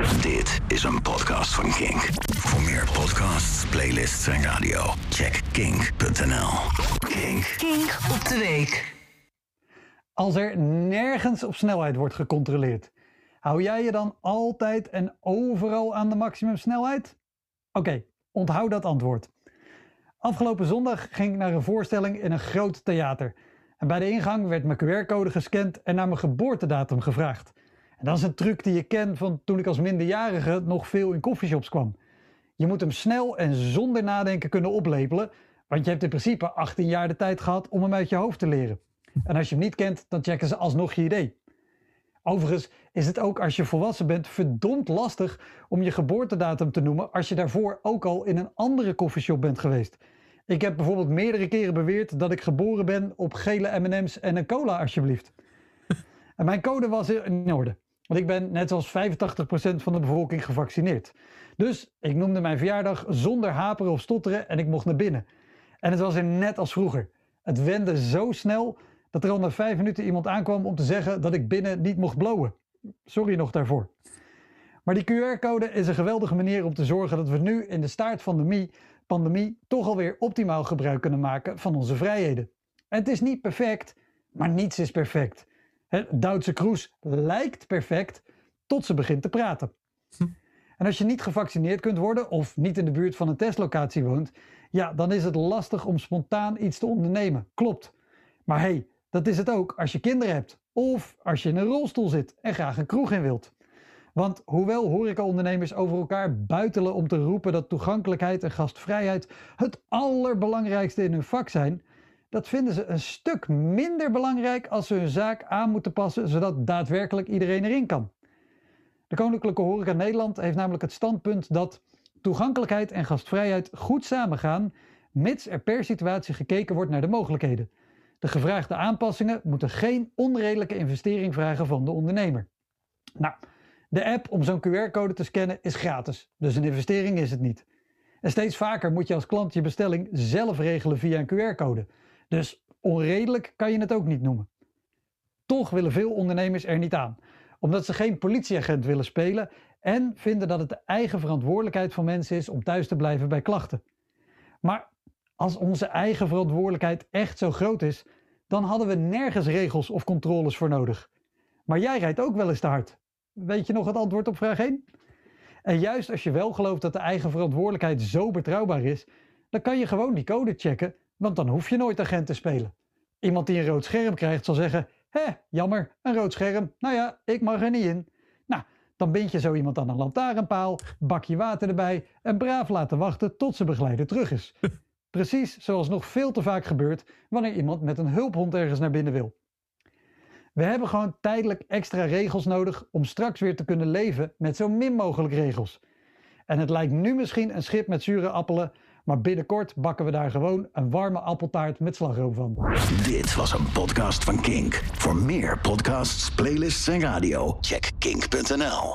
Dit is een podcast van Kink. Voor meer podcasts, playlists en radio, check kink.nl. Kink. Kink op de week. Als er nergens op snelheid wordt gecontroleerd, hou jij je dan altijd en overal aan de maximumsnelheid? Oké, onthoud dat antwoord. Afgelopen zondag ging ik naar een voorstelling in een groot theater. En bij de ingang werd mijn QR-code gescand en naar mijn geboortedatum gevraagd. En dat is een truc die je kent van toen ik als minderjarige nog veel in koffieshops kwam. Je moet hem snel en zonder nadenken kunnen oplepelen, want je hebt in principe 18 jaar de tijd gehad om hem uit je hoofd te leren. En als je hem niet kent, dan checken ze alsnog je idee. Overigens is het ook als je volwassen bent verdomd lastig om je geboortedatum te noemen als je daarvoor ook al in een andere koffieshop bent geweest. Ik heb bijvoorbeeld meerdere keren beweerd dat ik geboren ben op gele M&M's en een cola alsjeblieft. En mijn code was in orde. Want ik ben net zoals 85% van de bevolking gevaccineerd. Dus ik noemde mijn verjaardag zonder haperen of stotteren en ik mocht naar binnen. En het was er net als vroeger. Het wende zo snel dat er al na vijf minuten iemand aankwam om te zeggen dat ik binnen niet mocht blowen. Sorry nog daarvoor. Maar die QR-code is een geweldige manier om te zorgen dat we nu in de staart van de pandemie toch alweer optimaal gebruik kunnen maken van onze vrijheden. En het is niet perfect, maar niets is perfect. Duitse Kroes lijkt perfect tot ze begint te praten. Hm. En als je niet gevaccineerd kunt worden of niet in de buurt van een testlocatie woont, ja, dan is het lastig om spontaan iets te ondernemen. Klopt. Maar hey, dat is het ook als je kinderen hebt of als je in een rolstoel zit en graag een kroeg in wilt. Want hoewel horecaondernemers over elkaar buitelen om te roepen dat toegankelijkheid en gastvrijheid het allerbelangrijkste in hun vak zijn, dat vinden ze een stuk minder belangrijk als ze hun zaak aan moeten passen zodat daadwerkelijk iedereen erin kan. De Koninklijke Horeca Nederland heeft namelijk het standpunt dat toegankelijkheid en gastvrijheid goed samengaan, mits er per situatie gekeken wordt naar de mogelijkheden. De gevraagde aanpassingen moeten geen onredelijke investering vragen van de ondernemer. Nou, de app om zo'n QR-code te scannen is gratis, dus een investering is het niet. En steeds vaker moet je als klant je bestelling zelf regelen via een QR-code. Dus onredelijk kan je het ook niet noemen. Toch willen veel ondernemers er niet aan, omdat ze geen politieagent willen spelen en vinden dat het de eigen verantwoordelijkheid van mensen is om thuis te blijven bij klachten. Maar als onze eigen verantwoordelijkheid echt zo groot is, dan hadden we nergens regels of controles voor nodig. Maar jij rijdt ook wel eens te hard. Weet je nog het antwoord op vraag 1? En juist als je wel gelooft dat de eigen verantwoordelijkheid zo betrouwbaar is, dan kan je gewoon die code checken want dan hoef je nooit agent te spelen. Iemand die een rood scherm krijgt zal zeggen: Hé, jammer, een rood scherm. Nou ja, ik mag er niet in. Nou, dan bind je zo iemand aan een lantaarnpaal, bak je water erbij en braaf laten wachten tot zijn begeleider terug is. Precies zoals nog veel te vaak gebeurt wanneer iemand met een hulphond ergens naar binnen wil. We hebben gewoon tijdelijk extra regels nodig om straks weer te kunnen leven met zo min mogelijk regels. En het lijkt nu misschien een schip met zure appelen, maar binnenkort bakken we daar gewoon een warme appeltaart met slagroom van. Dit was een podcast van Kink. Voor meer podcasts, playlists en radio, check kink.nl.